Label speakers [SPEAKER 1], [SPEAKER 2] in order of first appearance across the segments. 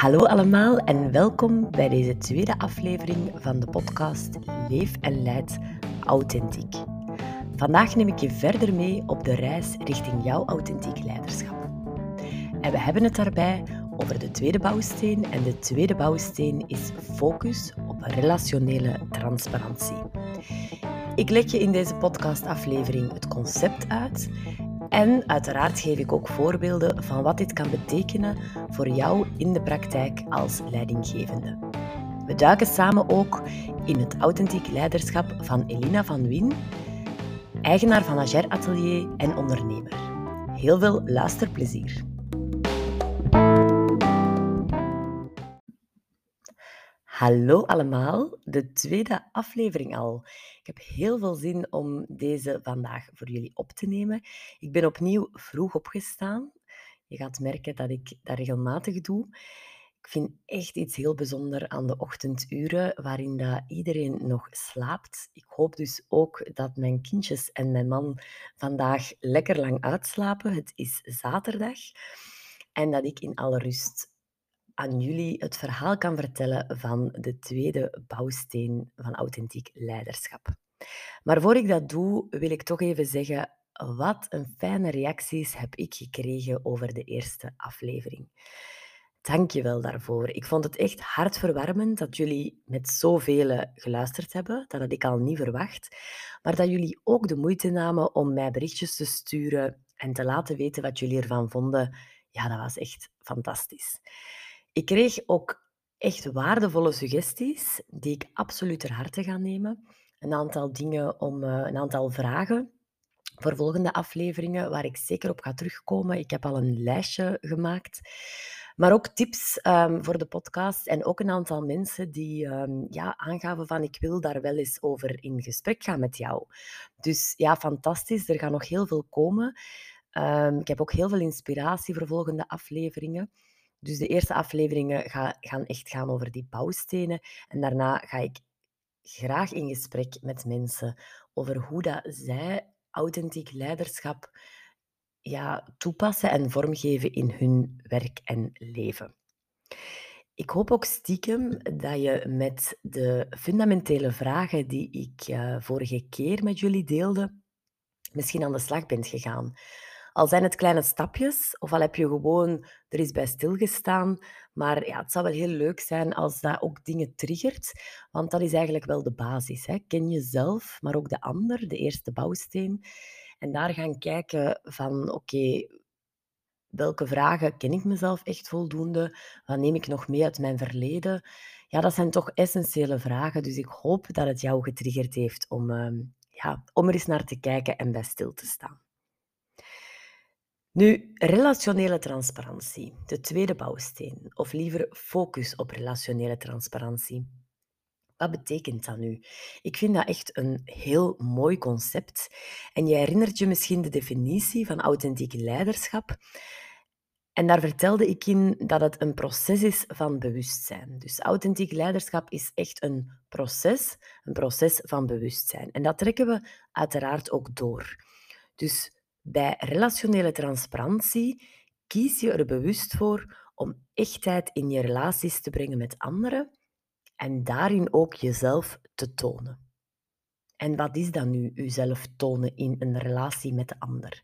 [SPEAKER 1] Hallo allemaal en welkom bij deze tweede aflevering van de podcast Leef en Leid Authentiek. Vandaag neem ik je verder mee op de reis richting jouw authentiek leiderschap. En we hebben het daarbij over de tweede bouwsteen en de tweede bouwsteen is focus op relationele transparantie. Ik leg je in deze podcastaflevering het concept uit en uiteraard geef ik ook voorbeelden van wat dit kan betekenen voor jou in de praktijk als leidinggevende. We duiken samen ook in het authentiek leiderschap van Elina van Wien, eigenaar van Ager Atelier en ondernemer. Heel veel luisterplezier. Hallo allemaal, de tweede aflevering al. Ik heb heel veel zin om deze vandaag voor jullie op te nemen. Ik ben opnieuw vroeg opgestaan. Je gaat merken dat ik dat regelmatig doe. Ik vind echt iets heel bijzonders aan de ochtenduren, waarin dat iedereen nog slaapt. Ik hoop dus ook dat mijn kindjes en mijn man vandaag lekker lang uitslapen. Het is zaterdag. En dat ik in alle rust aan jullie het verhaal kan vertellen van de tweede bouwsteen van authentiek leiderschap. Maar voor ik dat doe, wil ik toch even zeggen wat een fijne reacties heb ik gekregen over de eerste aflevering. Dank je wel daarvoor. Ik vond het echt hartverwarmend dat jullie met zoveel geluisterd hebben. Dat had ik al niet verwacht. Maar dat jullie ook de moeite namen om mij berichtjes te sturen en te laten weten wat jullie ervan vonden. Ja, dat was echt fantastisch. Ik kreeg ook echt waardevolle suggesties die ik absoluut ter harte ga nemen. Een aantal dingen om uh, een aantal vragen voor volgende afleveringen waar ik zeker op ga terugkomen. Ik heb al een lijstje gemaakt. Maar ook tips um, voor de podcast en ook een aantal mensen die um, ja, aangaven van ik wil daar wel eens over in gesprek gaan met jou. Dus ja, fantastisch. Er gaan nog heel veel komen. Um, ik heb ook heel veel inspiratie voor volgende afleveringen. Dus de eerste afleveringen gaan echt gaan over die bouwstenen. En daarna ga ik graag in gesprek met mensen over hoe dat zij authentiek leiderschap ja, toepassen en vormgeven in hun werk en leven. Ik hoop ook stiekem dat je met de fundamentele vragen die ik uh, vorige keer met jullie deelde, misschien aan de slag bent gegaan. Al zijn het kleine stapjes, of al heb je gewoon er is bij stilgestaan. Maar ja, het zou wel heel leuk zijn als dat ook dingen triggert, want dat is eigenlijk wel de basis. Hè. Ken jezelf, maar ook de ander, de eerste bouwsteen. En daar gaan kijken van, oké, welke vragen ken ik mezelf echt voldoende? Wat neem ik nog mee uit mijn verleden? Ja, dat zijn toch essentiële vragen. Dus ik hoop dat het jou getriggerd heeft om, uh, ja, om er eens naar te kijken en bij stil te staan. Nu, relationele transparantie, de tweede bouwsteen, of liever focus op relationele transparantie. Wat betekent dat nu? Ik vind dat echt een heel mooi concept. En je herinnert je misschien de definitie van authentiek leiderschap. En daar vertelde ik in dat het een proces is van bewustzijn. Dus authentiek leiderschap is echt een proces, een proces van bewustzijn. En dat trekken we uiteraard ook door. Dus bij relationele transparantie kies je er bewust voor om echtheid in je relaties te brengen met anderen en daarin ook jezelf te tonen. En wat is dan nu jezelf tonen in een relatie met de ander?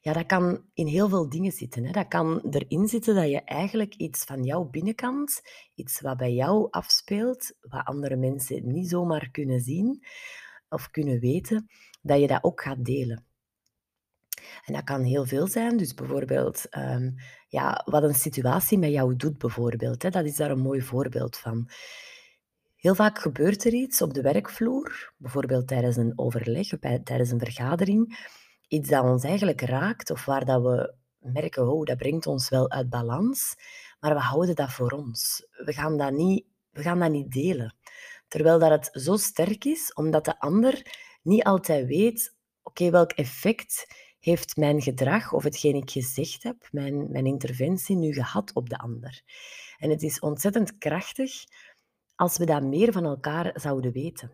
[SPEAKER 1] Ja, dat kan in heel veel dingen zitten. Hè. Dat kan erin zitten dat je eigenlijk iets van jouw binnenkant, iets wat bij jou afspeelt, wat andere mensen niet zomaar kunnen zien of kunnen weten, dat je dat ook gaat delen. En dat kan heel veel zijn. Dus bijvoorbeeld ehm, ja, wat een situatie met jou doet, bijvoorbeeld. Hè, dat is daar een mooi voorbeeld van. Heel vaak gebeurt er iets op de werkvloer, bijvoorbeeld tijdens een overleg bij, tijdens een vergadering, iets dat ons eigenlijk raakt of waar dat we merken, oh, dat brengt ons wel uit balans, maar we houden dat voor ons. We gaan dat niet, we gaan dat niet delen. Terwijl dat het zo sterk is, omdat de ander niet altijd weet, oké, welk effect heeft mijn gedrag of hetgeen ik gezegd heb, mijn, mijn interventie nu gehad op de ander? En het is ontzettend krachtig als we dat meer van elkaar zouden weten.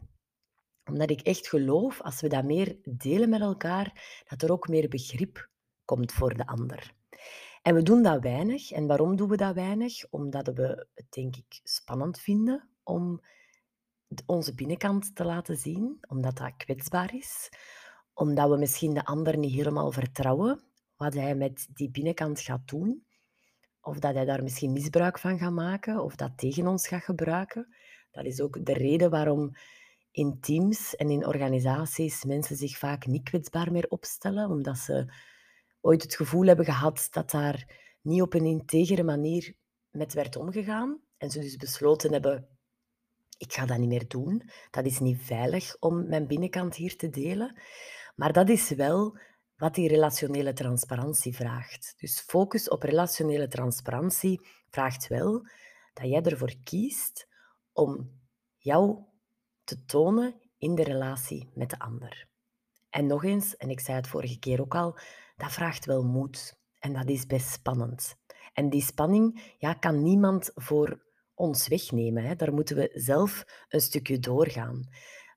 [SPEAKER 1] Omdat ik echt geloof, als we dat meer delen met elkaar, dat er ook meer begrip komt voor de ander. En we doen dat weinig. En waarom doen we dat weinig? Omdat we het, denk ik, spannend vinden om onze binnenkant te laten zien, omdat dat kwetsbaar is. Omdat we misschien de ander niet helemaal vertrouwen, wat hij met die binnenkant gaat doen. Of dat hij daar misschien misbruik van gaat maken, of dat tegen ons gaat gebruiken. Dat is ook de reden waarom in teams en in organisaties mensen zich vaak niet kwetsbaar meer opstellen, omdat ze ooit het gevoel hebben gehad dat daar niet op een integere manier met werd omgegaan. En ze dus besloten hebben, ik ga dat niet meer doen. Dat is niet veilig om mijn binnenkant hier te delen. Maar dat is wel wat die relationele transparantie vraagt. Dus focus op relationele transparantie vraagt wel dat jij ervoor kiest om jou te tonen in de relatie met de ander. En nog eens, en ik zei het vorige keer ook al, dat vraagt wel moed. En dat is best spannend. En die spanning ja, kan niemand voor ons wegnemen. Hè. Daar moeten we zelf een stukje doorgaan.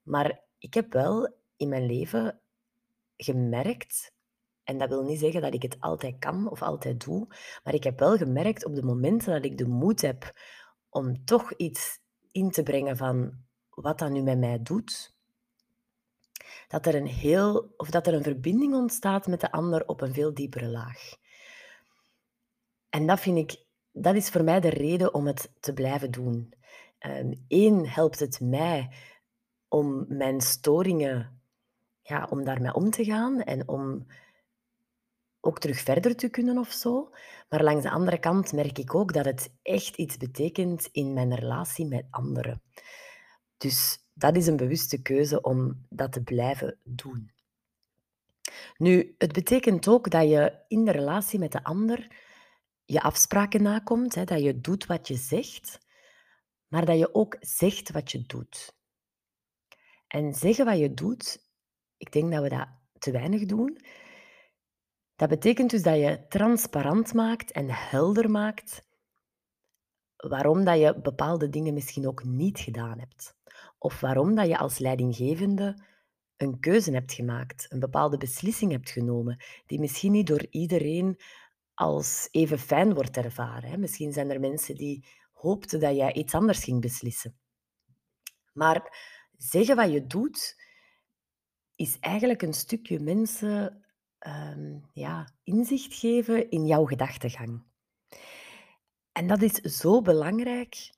[SPEAKER 1] Maar ik heb wel in mijn leven gemerkt, en dat wil niet zeggen dat ik het altijd kan of altijd doe, maar ik heb wel gemerkt op de momenten dat ik de moed heb om toch iets in te brengen van wat dat nu met mij doet, dat er een heel of dat er een verbinding ontstaat met de ander op een veel diepere laag. En dat vind ik, dat is voor mij de reden om het te blijven doen. Eén ehm, helpt het mij om mijn storingen, ja, om daarmee om te gaan en om ook terug verder te kunnen of zo. Maar langs de andere kant merk ik ook dat het echt iets betekent in mijn relatie met anderen. Dus dat is een bewuste keuze om dat te blijven doen. Nu, het betekent ook dat je in de relatie met de ander je afspraken nakomt, hè, dat je doet wat je zegt, maar dat je ook zegt wat je doet. En zeggen wat je doet, ik denk dat we dat te weinig doen. Dat betekent dus dat je transparant maakt en helder maakt waarom dat je bepaalde dingen misschien ook niet gedaan hebt. Of waarom dat je als leidinggevende een keuze hebt gemaakt, een bepaalde beslissing hebt genomen, die misschien niet door iedereen als even fijn wordt ervaren. Misschien zijn er mensen die hoopten dat jij iets anders ging beslissen. Maar zeggen wat je doet, is eigenlijk een stukje mensen um, ja, inzicht geven in jouw gedachtegang. En dat is zo belangrijk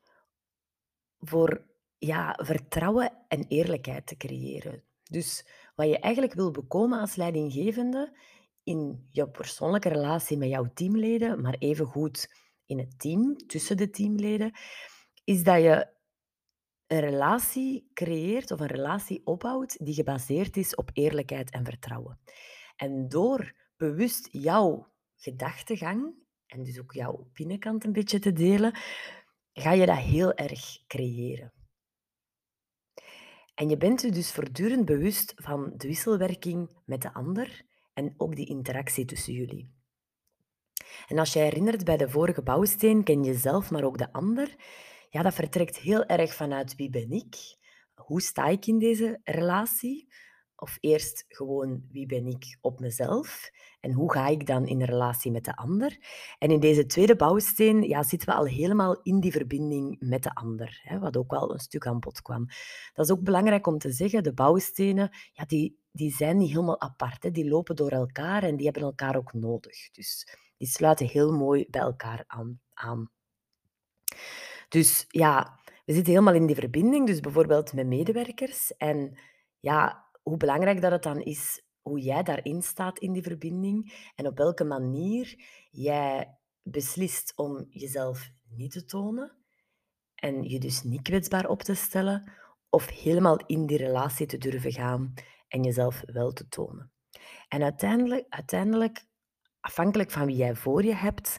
[SPEAKER 1] voor ja, vertrouwen en eerlijkheid te creëren. Dus wat je eigenlijk wil bekomen als leidinggevende in jouw persoonlijke relatie met jouw teamleden, maar evengoed in het team, tussen de teamleden, is dat je een relatie creëert of een relatie opbouwt die gebaseerd is op eerlijkheid en vertrouwen. En door bewust jouw gedachtegang en dus ook jouw binnenkant een beetje te delen, ga je dat heel erg creëren. En je bent je dus voortdurend bewust van de wisselwerking met de ander en ook die interactie tussen jullie. En als je herinnert bij de vorige bouwsteen, ken je zelf, maar ook de ander. Ja, dat vertrekt heel erg vanuit wie ben ik? Hoe sta ik in deze relatie? Of eerst gewoon wie ben ik op mezelf en hoe ga ik dan in relatie met de ander? En in deze tweede bouwsteen ja, zitten we al helemaal in die verbinding met de ander, hè, wat ook wel een stuk aan bod kwam. Dat is ook belangrijk om te zeggen, de bouwstenen ja, die, die zijn niet helemaal apart, hè, die lopen door elkaar en die hebben elkaar ook nodig. Dus die sluiten heel mooi bij elkaar aan. aan. Dus ja, we zitten helemaal in die verbinding, dus bijvoorbeeld met medewerkers. En ja, hoe belangrijk dat het dan is hoe jij daarin staat in die verbinding en op welke manier jij beslist om jezelf niet te tonen en je dus niet kwetsbaar op te stellen of helemaal in die relatie te durven gaan en jezelf wel te tonen. En uiteindelijk, uiteindelijk afhankelijk van wie jij voor je hebt,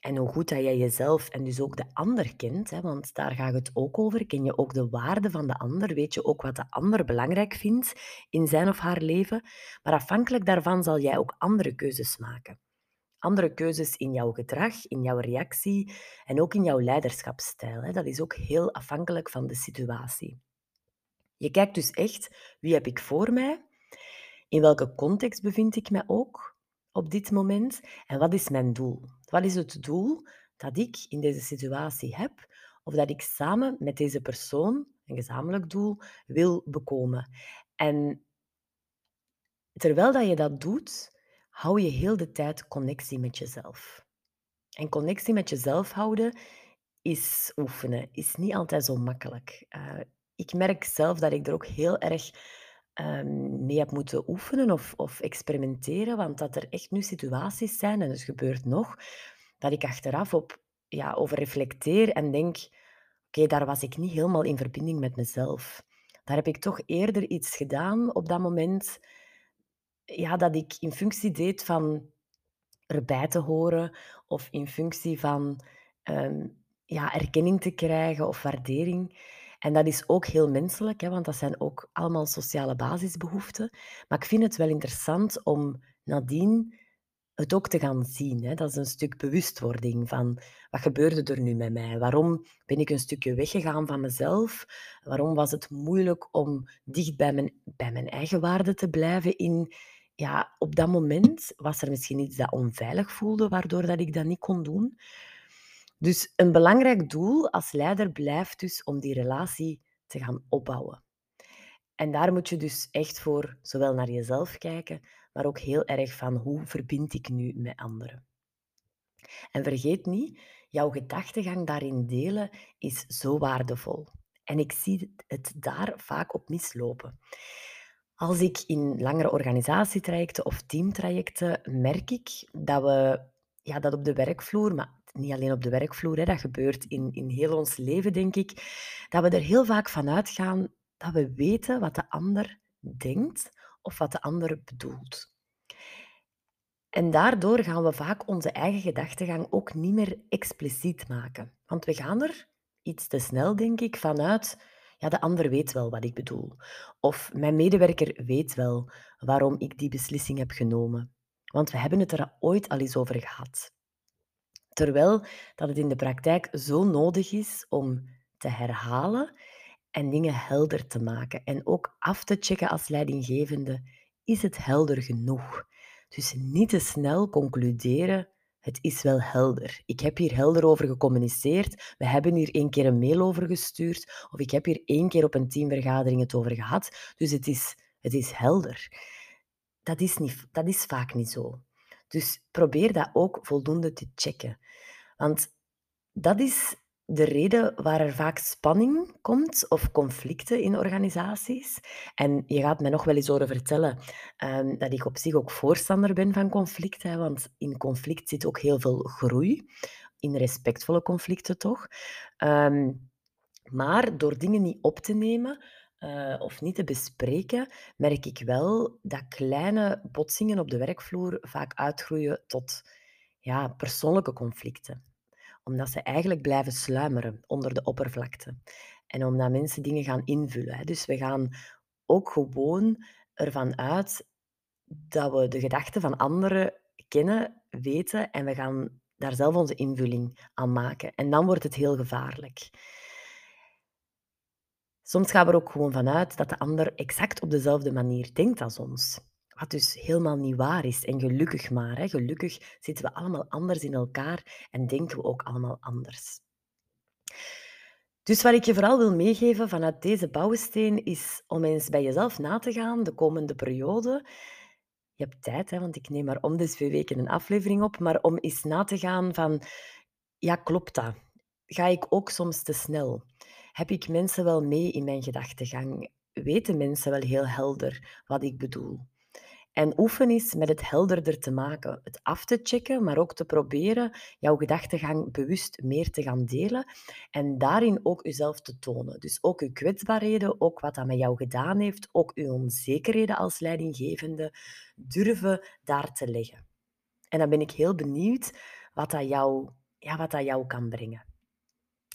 [SPEAKER 1] en hoe goed dat jij jezelf en dus ook de ander kent, hè, want daar gaat het ook over. Ken je ook de waarde van de ander? Weet je ook wat de ander belangrijk vindt in zijn of haar leven? Maar afhankelijk daarvan zal jij ook andere keuzes maken. Andere keuzes in jouw gedrag, in jouw reactie en ook in jouw leiderschapsstijl. Hè. Dat is ook heel afhankelijk van de situatie. Je kijkt dus echt, wie heb ik voor mij? In welke context bevind ik me ook op dit moment? En wat is mijn doel? Wat is het doel dat ik in deze situatie heb of dat ik samen met deze persoon, een gezamenlijk doel, wil bekomen? En terwijl dat je dat doet, hou je heel de tijd connectie met jezelf. En connectie met jezelf houden is oefenen, is niet altijd zo makkelijk. Uh, ik merk zelf dat ik er ook heel erg um, mee heb moeten oefenen of, of experimenteren, want dat er echt nu situaties zijn, en het gebeurt nog, dat ik achteraf op, ja, over reflecteer en denk, oké, daar was ik niet helemaal in verbinding met mezelf. Daar heb ik toch eerder iets gedaan op dat moment, ja, dat ik in functie deed van erbij te horen of in functie van ehm, ja, erkenning te krijgen of waardering. En dat is ook heel menselijk, hè, want dat zijn ook allemaal sociale basisbehoeften. Maar ik vind het wel interessant om nadien het ook te gaan zien. Hè. Dat is een stuk bewustwording van wat gebeurde er nu met mij? Waarom ben ik een stukje weggegaan van mezelf? Waarom was het moeilijk om dicht bij mijn, bij mijn eigen waarde te blijven in ja, op dat moment was er misschien iets dat onveilig voelde, waardoor dat ik dat niet kon doen. Dus een belangrijk doel als leider blijft dus om die relatie te gaan opbouwen. En daar moet je dus echt voor zowel naar jezelf kijken, maar ook heel erg van hoe verbind ik nu met anderen. En vergeet niet, jouw gedachtegang daarin delen is zo waardevol. En ik zie het daar vaak op mislopen. Als ik in langere organisatietrajecten of teamtrajecten merk ik dat we ja, dat op de werkvloer, maar niet alleen op de werkvloer, hè, dat gebeurt in, in heel ons leven, denk ik, dat we er heel vaak van uitgaan dat we weten wat de ander denkt of wat de ander bedoelt. En daardoor gaan we vaak onze eigen gedachtegang ook niet meer expliciet maken. Want we gaan er iets te snel, denk ik, vanuit ja, de ander weet wel wat ik bedoel. Of mijn medewerker weet wel waarom ik die beslissing heb genomen. Want we hebben het er ooit al eens over gehad. Terwijl dat het in de praktijk zo nodig is om te herhalen en dingen helder te maken. En ook af te checken als leidinggevende, is het helder genoeg? Dus niet te snel concluderen het is wel helder. Ik heb hier helder over gecommuniceerd. We hebben hier één keer een mail over gestuurd. Of ik heb hier één keer op een teamvergadering het over gehad. Dus het is, het is helder. Dat is, niet, dat is vaak niet zo. Dus probeer dat ook voldoende te checken. Want dat is de reden waar er vaak spanning komt of conflicten in organisaties. En je gaat mij nog wel eens horen vertellen ehm, dat ik op zich ook voorstander ben van conflicten, want in conflict zit ook heel veel groei, in respectvolle conflicten toch. Ehm, maar door dingen niet op te nemen uh, of niet te bespreken, merk ik wel dat kleine botsingen op de werkvloer vaak uitgroeien tot ja, persoonlijke conflicten omdat ze eigenlijk blijven sluimeren onder de oppervlakte. En omdat mensen dingen gaan invullen. Dus we gaan ook gewoon ervan uit dat we de gedachten van anderen kennen, weten en we gaan daar zelf onze invulling aan maken. En dan wordt het heel gevaarlijk. Soms gaan we er ook gewoon vanuit dat de ander exact op dezelfde manier denkt als ons. Wat dus helemaal niet waar is. En gelukkig maar. Hè. Gelukkig zitten we allemaal anders in elkaar en denken we ook allemaal anders. Dus wat ik je vooral wil meegeven vanuit deze bouwsteen is om eens bij jezelf na te gaan de komende periode. Je hebt tijd, hè, want ik neem maar om de twee weken een aflevering op, maar om eens na te gaan van, ja, klopt dat? Ga ik ook soms te snel? Heb ik mensen wel mee in mijn gedachtegang? Weten mensen wel heel helder wat ik bedoel? En oefen is met het helderder te maken, het af te checken, maar ook te proberen jouw gedachtegang bewust meer te gaan delen en daarin ook jezelf te tonen. Dus ook je kwetsbaarheden, ook wat dat met jou gedaan heeft, ook je onzekerheden als leidinggevende, durven daar te leggen. En dan ben ik heel benieuwd wat dat jou, ja, wat dat jou kan brengen.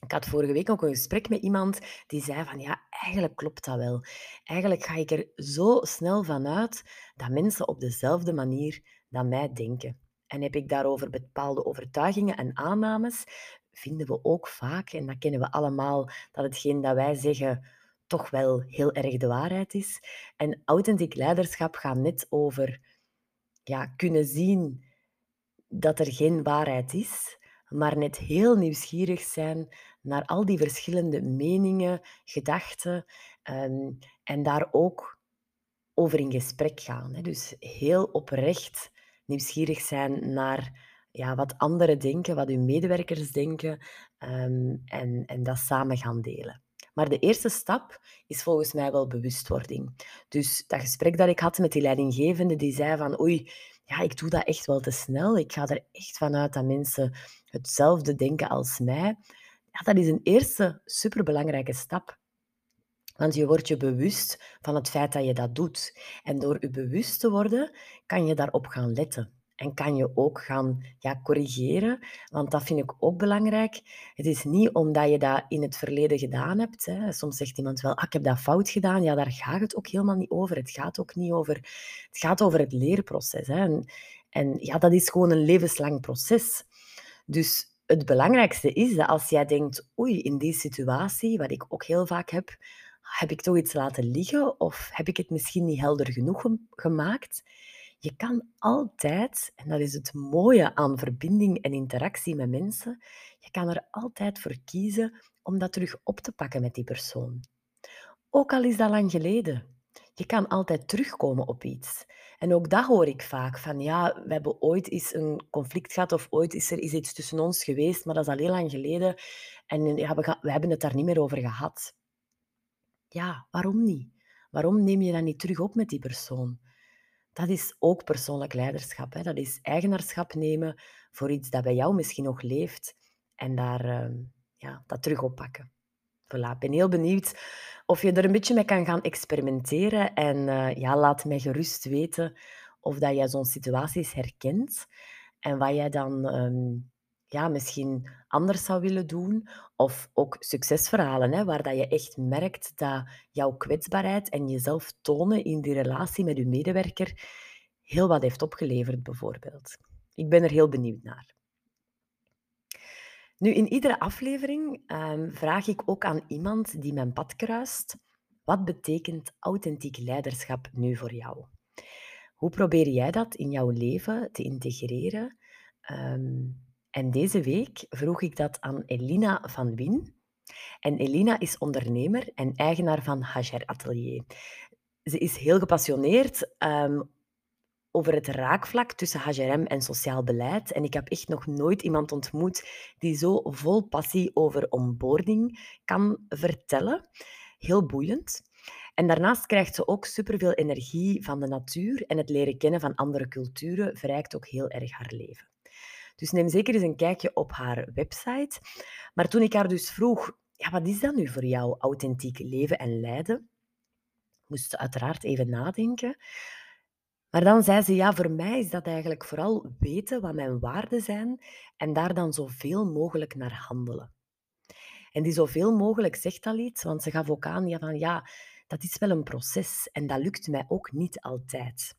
[SPEAKER 1] Ik had vorige week ook een gesprek met iemand die zei van ja, eigenlijk klopt dat wel. Eigenlijk ga ik er zo snel van uit dat mensen op dezelfde manier dan mij denken. En heb ik daarover bepaalde overtuigingen en aannames, vinden we ook vaak, en dat kennen we allemaal, dat hetgeen dat wij zeggen toch wel heel erg de waarheid is. En authentiek leiderschap gaat net over ja, kunnen zien dat er geen waarheid is, maar net heel nieuwsgierig zijn naar al die verschillende meningen, gedachten, ehm, en daar ook over in gesprek gaan, hè. Dus heel oprecht nieuwsgierig zijn naar, ja, wat anderen denken, wat uw medewerkers denken, ehm, en en dat samen gaan delen. Maar de eerste stap is volgens mij wel bewustwording. Dus dat gesprek dat ik had met die leidinggevende, die zei van: "Oei, ja, ik doe dat echt wel te snel. Ik ga er echt vanuit dat mensen hetzelfde denken als mij." Ja, dat is een eerste superbelangrijke stap. Want je wordt je bewust van het feit dat je dat doet. En door je bewust te worden, kan je daarop gaan letten. En kan je ook gaan ja, corrigeren, want dat vind ik ook belangrijk. Het is niet omdat je dat in het verleden gedaan hebt. Hè. Soms zegt iemand wel, ah, ik heb dat fout gedaan. Ja, daar gaat het ook helemaal niet over. Het gaat ook niet over... Het gaat over het leerproces. Hè. En, en ja, dat is gewoon een levenslang proces. Dus het belangrijkste is dat als jij denkt, oei, in die situatie, wat ik ook heel vaak heb, heb ik toch iets laten liggen of heb ik het misschien niet helder genoeg gemaakt? Je kan altijd, en dat is het mooie aan verbinding en interactie met mensen, je kan er altijd voor kiezen om dat terug op te pakken met die persoon. Ook al is dat lang geleden. Je kan altijd terugkomen op iets. En ook dat hoor ik vaak, van ja, we hebben ooit eens een conflict gehad of ooit is er is iets tussen ons geweest, maar dat is al heel lang geleden en ja, we, we hebben het daar niet meer over gehad. Ja, waarom niet? Waarom neem je dat niet terug op met die persoon? Dat is ook persoonlijk leiderschap. Hè? Dat is eigenaarschap nemen voor iets dat bij jou misschien nog leeft en daar, uh, ja, dat terug oppakken. Voilà, ik ben heel benieuwd of je er een beetje mee kan gaan experimenteren. En uh, ja, laat mij gerust weten of dat jij zo'n situaties herkent en wat jij dan um, ja, misschien anders zou willen doen. Of ook succesverhalen, hè, waar dat je echt merkt dat jouw kwetsbaarheid en jezelf tonen in die relatie met je medewerker heel wat heeft opgeleverd, bijvoorbeeld. Ik ben er heel benieuwd naar. Nu, in iedere aflevering um, vraag ik ook aan iemand die mijn pad kruist, wat betekent authentiek leiderschap nu voor jou? Hoe probeer jij dat in jouw leven te integreren? Um, en deze week vroeg ik dat aan Elina van Wien. En Elina is ondernemer en eigenaar van Hager Atelier. Ze is heel gepassioneerd um, over het raakvlak tussen HRM en sociaal beleid. En ik heb echt nog nooit iemand ontmoet die zo vol passie over onboarding kan vertellen. Heel boeiend. En daarnaast krijgt ze ook superveel energie van de natuur en het leren kennen van andere culturen verrijkt ook heel erg haar leven. Dus neem zeker eens een kijkje op haar website. Maar toen ik haar dus vroeg, ja, wat is dat nu voor jou, authentiek leven en lijden? Moest ze uiteraard even nadenken. Maar dan zei ze, ja, voor mij is dat eigenlijk vooral weten wat mijn waarden zijn en daar dan zoveel mogelijk naar handelen. En die zoveel mogelijk zegt al iets, want ze gaf ook aan ja, van ja, dat is wel een proces en dat lukt mij ook niet altijd.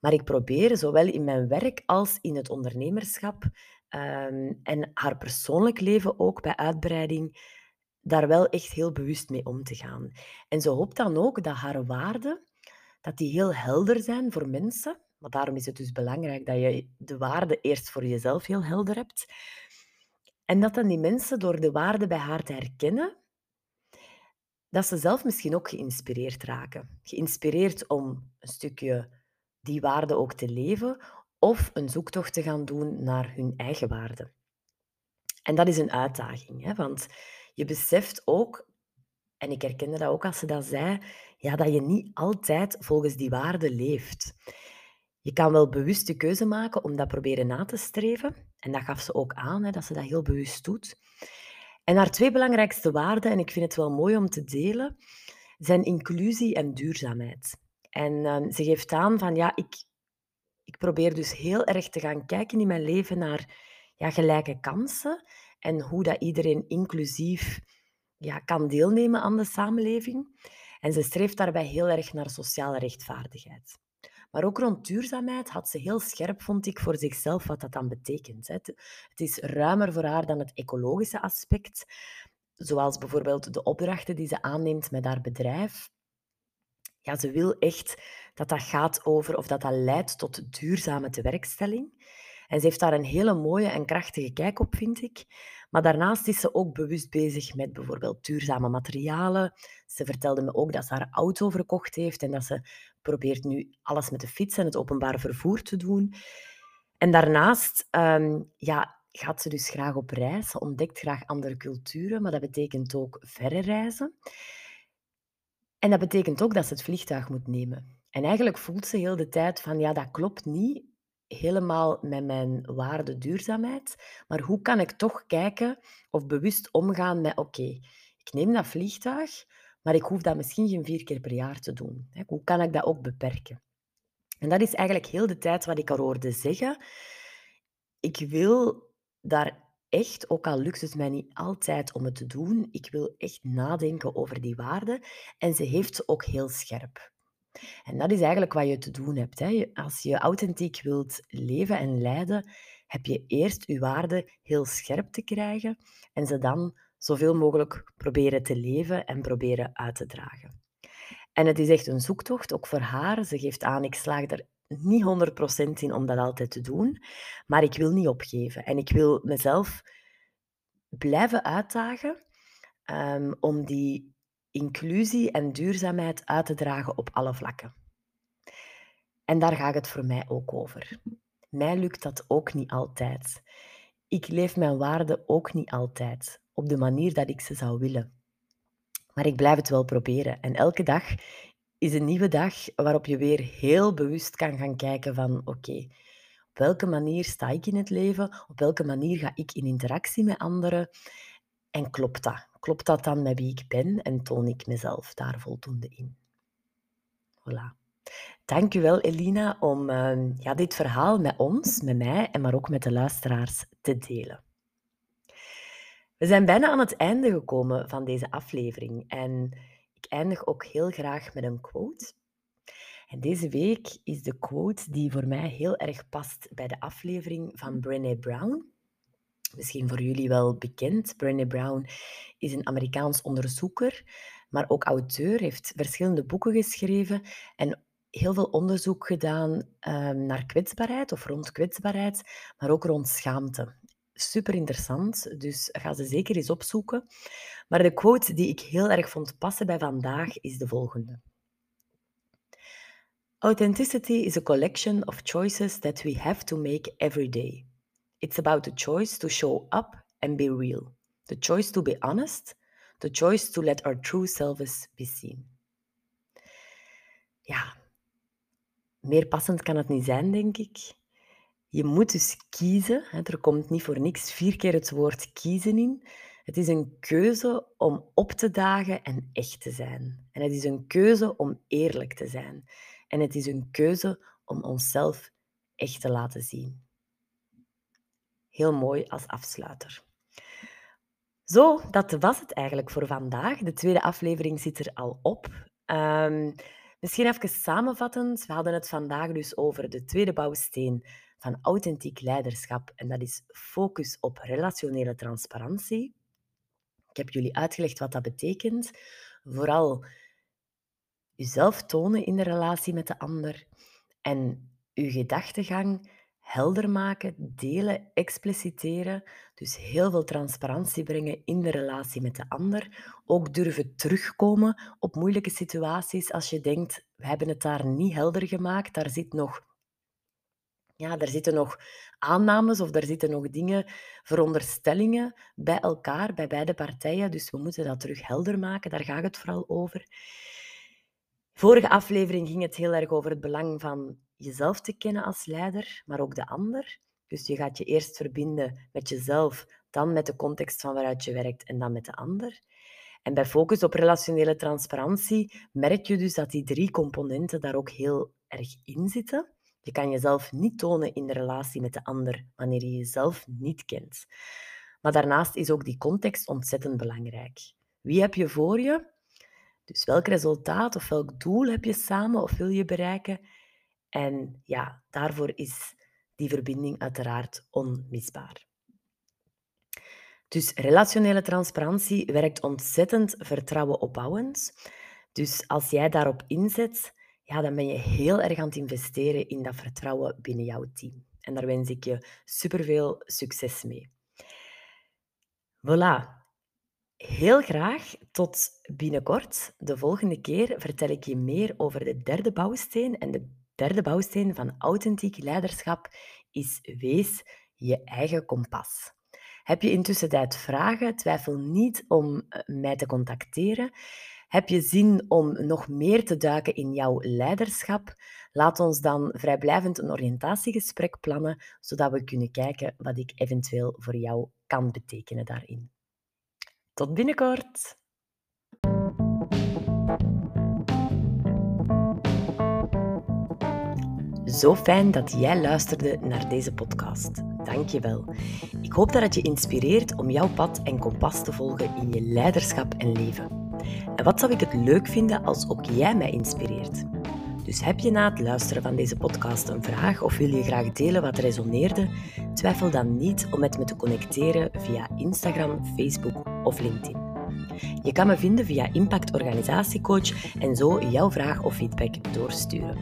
[SPEAKER 1] Maar ik probeer zowel in mijn werk als in het ondernemerschap ehm, en haar persoonlijk leven ook bij uitbreiding daar wel echt heel bewust mee om te gaan. En ze hoopt dan ook dat haar waarden dat die heel helder zijn voor mensen. Maar daarom is het dus belangrijk dat je de waarden eerst voor jezelf heel helder hebt. En dat dan die mensen door de waarden bij haar te herkennen, dat ze zelf misschien ook geïnspireerd raken. Geïnspireerd om een stukje die waarden ook te leven of een zoektocht te gaan doen naar hun eigen waarden. En dat is een uitdaging, hè? want je beseft ook, en ik herkende dat ook als ze dat zei, ja, dat je niet altijd volgens die waarden leeft. Je kan wel bewust de keuze maken om dat proberen na te streven. En dat gaf ze ook aan, hè, dat ze dat heel bewust doet. En haar twee belangrijkste waarden, en ik vind het wel mooi om te delen, zijn inclusie en duurzaamheid. En uh, ze geeft aan van ja, ik, ik probeer dus heel erg te gaan kijken in mijn leven naar ja, gelijke kansen en hoe dat iedereen inclusief ja, kan deelnemen aan de samenleving. En ze streeft daarbij heel erg naar sociale rechtvaardigheid. Maar ook rond duurzaamheid had ze heel scherp, vond ik, voor zichzelf wat dat dan betekent. Het is ruimer voor haar dan het ecologische aspect, zoals bijvoorbeeld de opdrachten die ze aanneemt met haar bedrijf. Ja, ze wil echt dat dat gaat over, of dat dat leidt tot duurzame tewerkstelling. En ze heeft daar een hele mooie en krachtige kijk op, vind ik. Maar daarnaast is ze ook bewust bezig met bijvoorbeeld duurzame materialen. Ze vertelde me ook dat ze haar auto verkocht heeft en dat ze probeert nu alles met de fiets en het openbaar vervoer te doen. En daarnaast ehm, ja, gaat ze dus graag op reis. Ze ontdekt graag andere culturen, maar dat betekent ook verre reizen. En dat betekent ook dat ze het vliegtuig moet nemen. En eigenlijk voelt ze heel de tijd van, ja, dat klopt niet helemaal met mijn waarde duurzaamheid, maar hoe kan ik toch kijken of bewust omgaan met, oké, ik neem dat vliegtuig, maar ik hoef dat misschien geen vier keer per jaar te doen. Hoe kan ik dat ook beperken? En dat is eigenlijk heel de tijd wat ik haar hoorde zeggen. Ik wil daar echt, ook al lukt het mij niet altijd om het te doen, ik wil echt nadenken over die waarden. En ze heeft ze ook heel scherp. En dat is eigenlijk wat je te doen hebt. Hè. Als je authentiek wilt leven en leiden, heb je eerst je waarden heel scherp te krijgen en ze dan zoveel mogelijk proberen te leven en proberen uit te dragen. En het is echt een zoektocht, ook voor haar. Ze geeft aan, ik slaag er niet 100% in om dat altijd te doen, maar ik wil niet opgeven. En ik wil mezelf blijven uitdagen um, om die inclusie en duurzaamheid uit te dragen op alle vlakken. En daar gaat het voor mij ook over. Mij lukt dat ook niet altijd. Ik leef mijn waarden ook niet altijd op de manier dat ik ze zou willen. Maar ik blijf het wel proberen. En elke dag is een nieuwe dag waarop je weer heel bewust kan gaan kijken van oké, op welke manier sta ik in het leven? Op welke manier ga ik in interactie met anderen? En klopt dat? Klopt dat dan met wie ik ben en toon ik mezelf daar voldoende in? Voilà. Dank u wel, Elina, om uh, ja, dit verhaal met ons, met mij en maar ook met de luisteraars te delen. We zijn bijna aan het einde gekomen van deze aflevering en ik eindig ook heel graag met een quote. En deze week is de quote die voor mij heel erg past bij de aflevering van Brené Brown misschien voor jullie wel bekend. Brené Brown is een Amerikaans onderzoeker, maar ook auteur, heeft verschillende boeken geschreven en heel veel onderzoek gedaan um, naar kwetsbaarheid of rond kwetsbaarheid, maar ook rond schaamte. Super interessant, dus ga ze zeker eens opzoeken. Maar de quote die ik heel erg vond passen bij vandaag is de volgende. Authenticity is a collection of choices that we have to make every day. It's about the choice to show up and be real, the choice to be honest, the choice to let our true selves be seen. Ja, meer passend kan het niet zijn, denk ik. Je moet dus kiezen. Er komt niet voor niks vier keer het woord kiezen in. Het is een keuze om op te dagen en echt te zijn. En het is een keuze om eerlijk te zijn. En het is een keuze om onszelf echt te laten zien heel mooi als afsluiter. Zo, dat was het eigenlijk voor vandaag. De tweede aflevering zit er al op. Um, misschien even samenvattend. We hadden het vandaag dus over de tweede bouwsteen van authentiek leiderschap. En dat is focus op relationele transparantie. Ik heb jullie uitgelegd wat dat betekent. Vooral jezelf tonen in de relatie met de ander en uw gedachtegang helder maken, delen, expliciteren. Dus heel veel transparantie brengen in de relatie met de ander. Ook durven terugkomen op moeilijke situaties als je denkt, we hebben het daar niet helder gemaakt, daar zit nog ja, daar zitten nog aannames of daar zitten nog dingen, veronderstellingen bij elkaar, bij beide partijen. Dus we moeten dat terug helder maken, daar gaat het vooral over. Vorige aflevering ging het heel erg over het belang van jezelf te kennen als leider, maar ook de ander. Dus je gaat je eerst verbinden met jezelf, dan met de context van waaruit je werkt en dan met de ander. En bij focus op relationele transparantie merk je dus dat die drie componenten daar ook heel erg in zitten. Je kan jezelf niet tonen in de relatie met de ander wanneer je jezelf niet kent. Maar daarnaast is ook die context ontzettend belangrijk. Wie heb je voor je? Dus welk resultaat of welk doel heb je samen of wil je bereiken? En ja, daarvoor is die verbinding uiteraard onmisbaar. Dus relationele transparantie werkt ontzettend vertrouwen opbouwend. Dus als jij daarop inzet, ja, dan ben je heel erg aan het investeren in dat vertrouwen binnen jouw team. En daar wens ik je superveel succes mee. Voilà. Heel graag tot binnenkort. De volgende keer vertel ik je meer over de derde bouwsteen. En de derde bouwsteen van authentiek leiderschap is wees je eigen kompas. Heb je intussen tijd vragen? Twijfel niet om eh, mij te contacteren. Heb je zin om nog meer te duiken in jouw leiderschap? Laat ons dan vrijblijvend een oriëntatiegesprek plannen, zodat we kunnen kijken wat ik eventueel voor jou kan betekenen daarin. Tot binnenkort! Zo fijn dat jij luisterde naar deze podcast. Dank je wel. Ik hoop dat het je inspireert om jouw pad en kompas te volgen in je leiderschap en leven. En wat zou ik het leuk vinden als ook jij mij inspireert? Dus heb je na het luisteren van deze podcast een vraag of wil je graag delen wat resoneerde? Twijfel dan niet om met me te connecteren via Instagram, Facebook of LinkedIn. Je kan me vinden via Impact Organisatiecoach en zo jouw vraag of feedback doorsturen.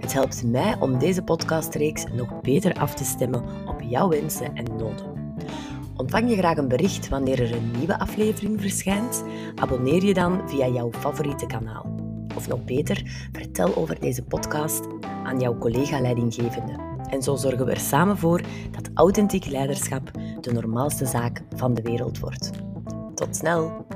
[SPEAKER 1] Het helpt mij om deze podcastreeks nog beter af te stemmen op jouw wensen en noden. Ontvang je graag een bericht wanneer er een nieuwe aflevering verschijnt? Abonneer je dan via jouw favoriete kanaal. Of nog beter, vertel over deze podcast aan jouw collega-leidinggevende. En zo zorgen we er samen voor dat authentiek leiderschap de normaalste zaak van de wereld wordt. Tot snel!